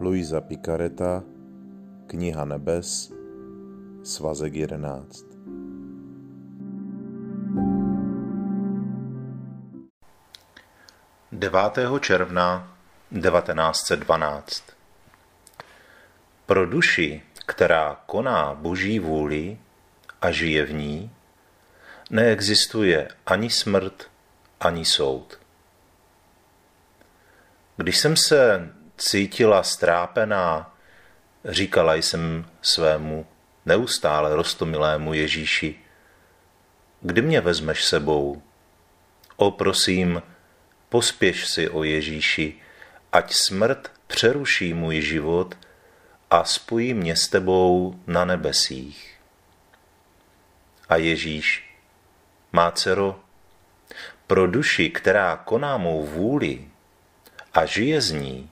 Luisa Picareta, Kniha nebes, svazek 11. Devátého června 1912 Pro duši, která koná boží vůli a žije v ní, neexistuje ani smrt, ani soud. Když jsem se cítila strápená, říkala jsem svému neustále rostomilému Ježíši, kdy mě vezmeš sebou? O prosím, pospěš si o Ježíši, ať smrt přeruší můj život a spojí mě s tebou na nebesích. A Ježíš, má dcero, pro duši, která koná mou vůli a žije z ní,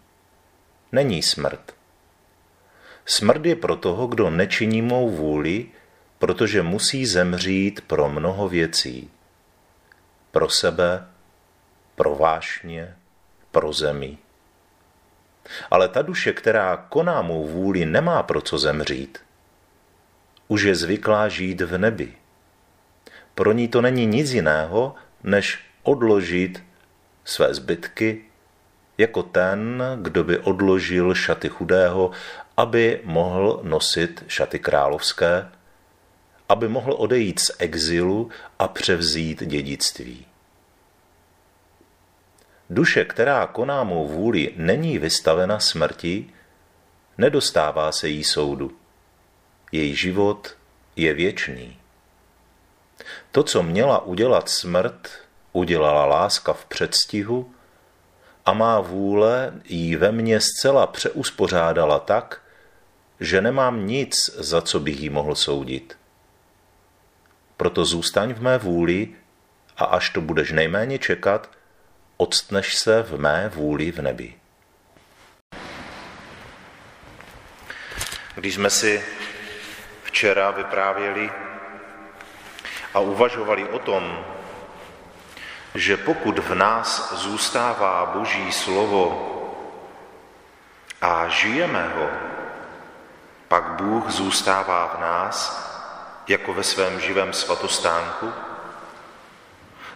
není smrt. Smrt je pro toho, kdo nečiní mou vůli, protože musí zemřít pro mnoho věcí. Pro sebe, pro vášně, pro zemi. Ale ta duše, která koná mou vůli, nemá pro co zemřít. Už je zvyklá žít v nebi. Pro ní to není nic jiného, než odložit své zbytky jako ten, kdo by odložil šaty chudého, aby mohl nosit šaty královské, aby mohl odejít z exilu a převzít dědictví. Duše, která koná mou vůli, není vystavena smrti, nedostává se jí soudu. Její život je věčný. To, co měla udělat smrt, udělala láska v předstihu a má vůle jí ve mně zcela přeuspořádala tak, že nemám nic, za co bych jí mohl soudit. Proto zůstaň v mé vůli a až to budeš nejméně čekat, odstneš se v mé vůli v nebi. Když jsme si včera vyprávěli a uvažovali o tom, že pokud v nás zůstává Boží slovo a žijeme ho, pak Bůh zůstává v nás jako ve svém živém svatostánku,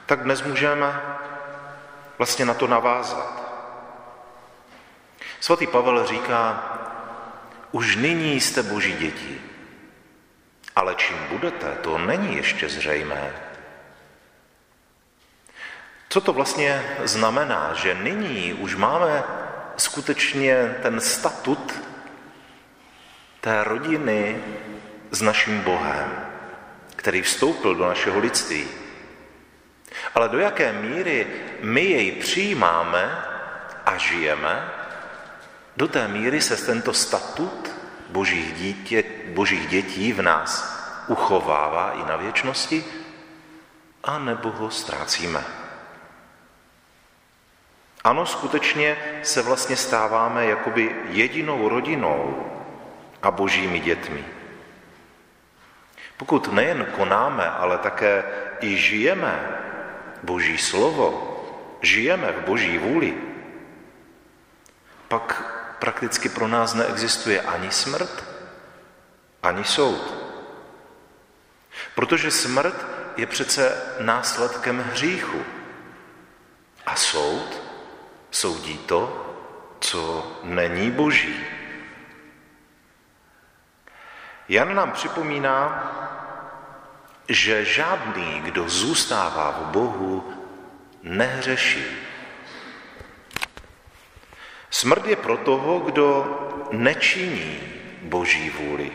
tak dnes můžeme vlastně na to navázat. Svatý Pavel říká, už nyní jste boží děti, ale čím budete, to není ještě zřejmé. Co to vlastně znamená, že nyní už máme skutečně ten statut té rodiny s naším Bohem, který vstoupil do našeho lidství. Ale do jaké míry my jej přijímáme a žijeme, do té míry se tento statut božích, dítě, božích dětí v nás uchovává i na věčnosti, a nebo ho ztrácíme. Ano, skutečně se vlastně stáváme jakoby jedinou rodinou a božími dětmi. Pokud nejen konáme, ale také i žijeme boží slovo, žijeme v boží vůli, pak prakticky pro nás neexistuje ani smrt, ani soud. Protože smrt je přece následkem hříchu. A soud soudí to, co není boží. Jan nám připomíná, že žádný, kdo zůstává v Bohu, nehřeší. Smrt je pro toho, kdo nečiní boží vůli,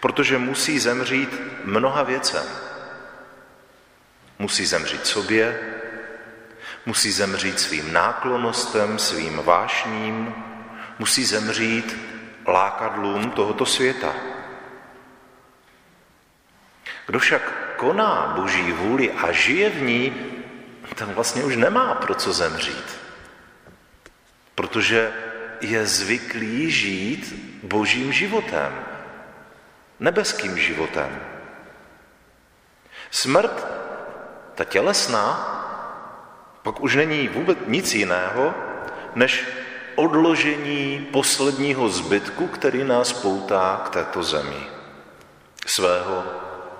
protože musí zemřít mnoha věcem. Musí zemřít sobě, musí zemřít svým náklonostem, svým vášním, musí zemřít lákadlům tohoto světa. Kdo však koná boží vůli a žije v ní, ten vlastně už nemá pro co zemřít. Protože je zvyklý žít božím životem, nebeským životem. Smrt, ta tělesná, pak už není vůbec nic jiného, než odložení posledního zbytku, který nás poutá k této zemi, svého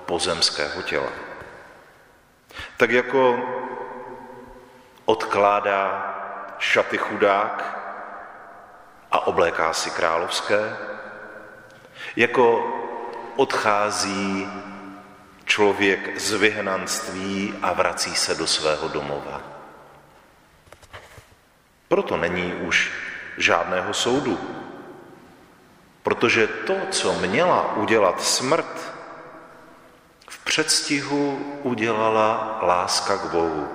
pozemského těla. Tak jako odkládá šaty chudák a obléká si královské, jako odchází člověk z vyhnanství a vrací se do svého domova. Proto není už žádného soudu, protože to, co měla udělat smrt, v předstihu udělala láska k Bohu.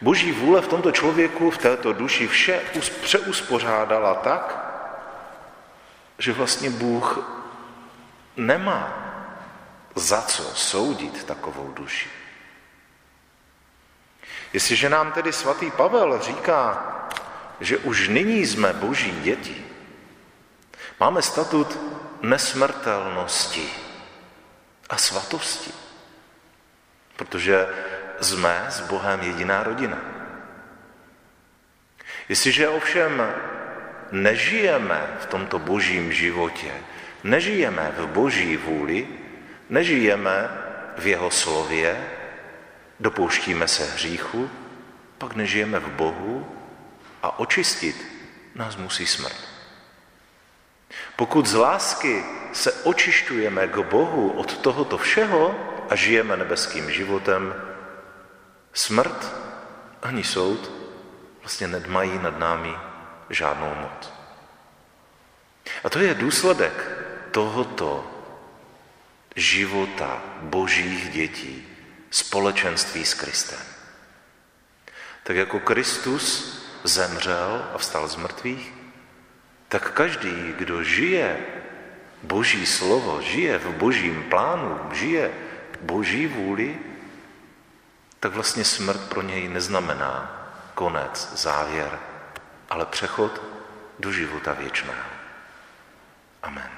Boží vůle v tomto člověku, v této duši vše přeuspořádala tak, že vlastně Bůh nemá za co soudit takovou duši. Jestliže nám tedy svatý Pavel říká, že už nyní jsme boží děti, máme statut nesmrtelnosti a svatosti, protože jsme s Bohem jediná rodina. Jestliže ovšem nežijeme v tomto božím životě, nežijeme v boží vůli, nežijeme v jeho slově, dopouštíme se hříchu, pak nežijeme v Bohu a očistit nás musí smrt. Pokud z lásky se očišťujeme k Bohu od tohoto všeho a žijeme nebeským životem, smrt ani soud vlastně nedmají nad námi žádnou moc. A to je důsledek tohoto života božích dětí, společenství s Kristem. Tak jako Kristus zemřel a vstal z mrtvých, tak každý, kdo žije boží slovo, žije v božím plánu, žije boží vůli, tak vlastně smrt pro něj neznamená konec, závěr, ale přechod do života věčného. Amen.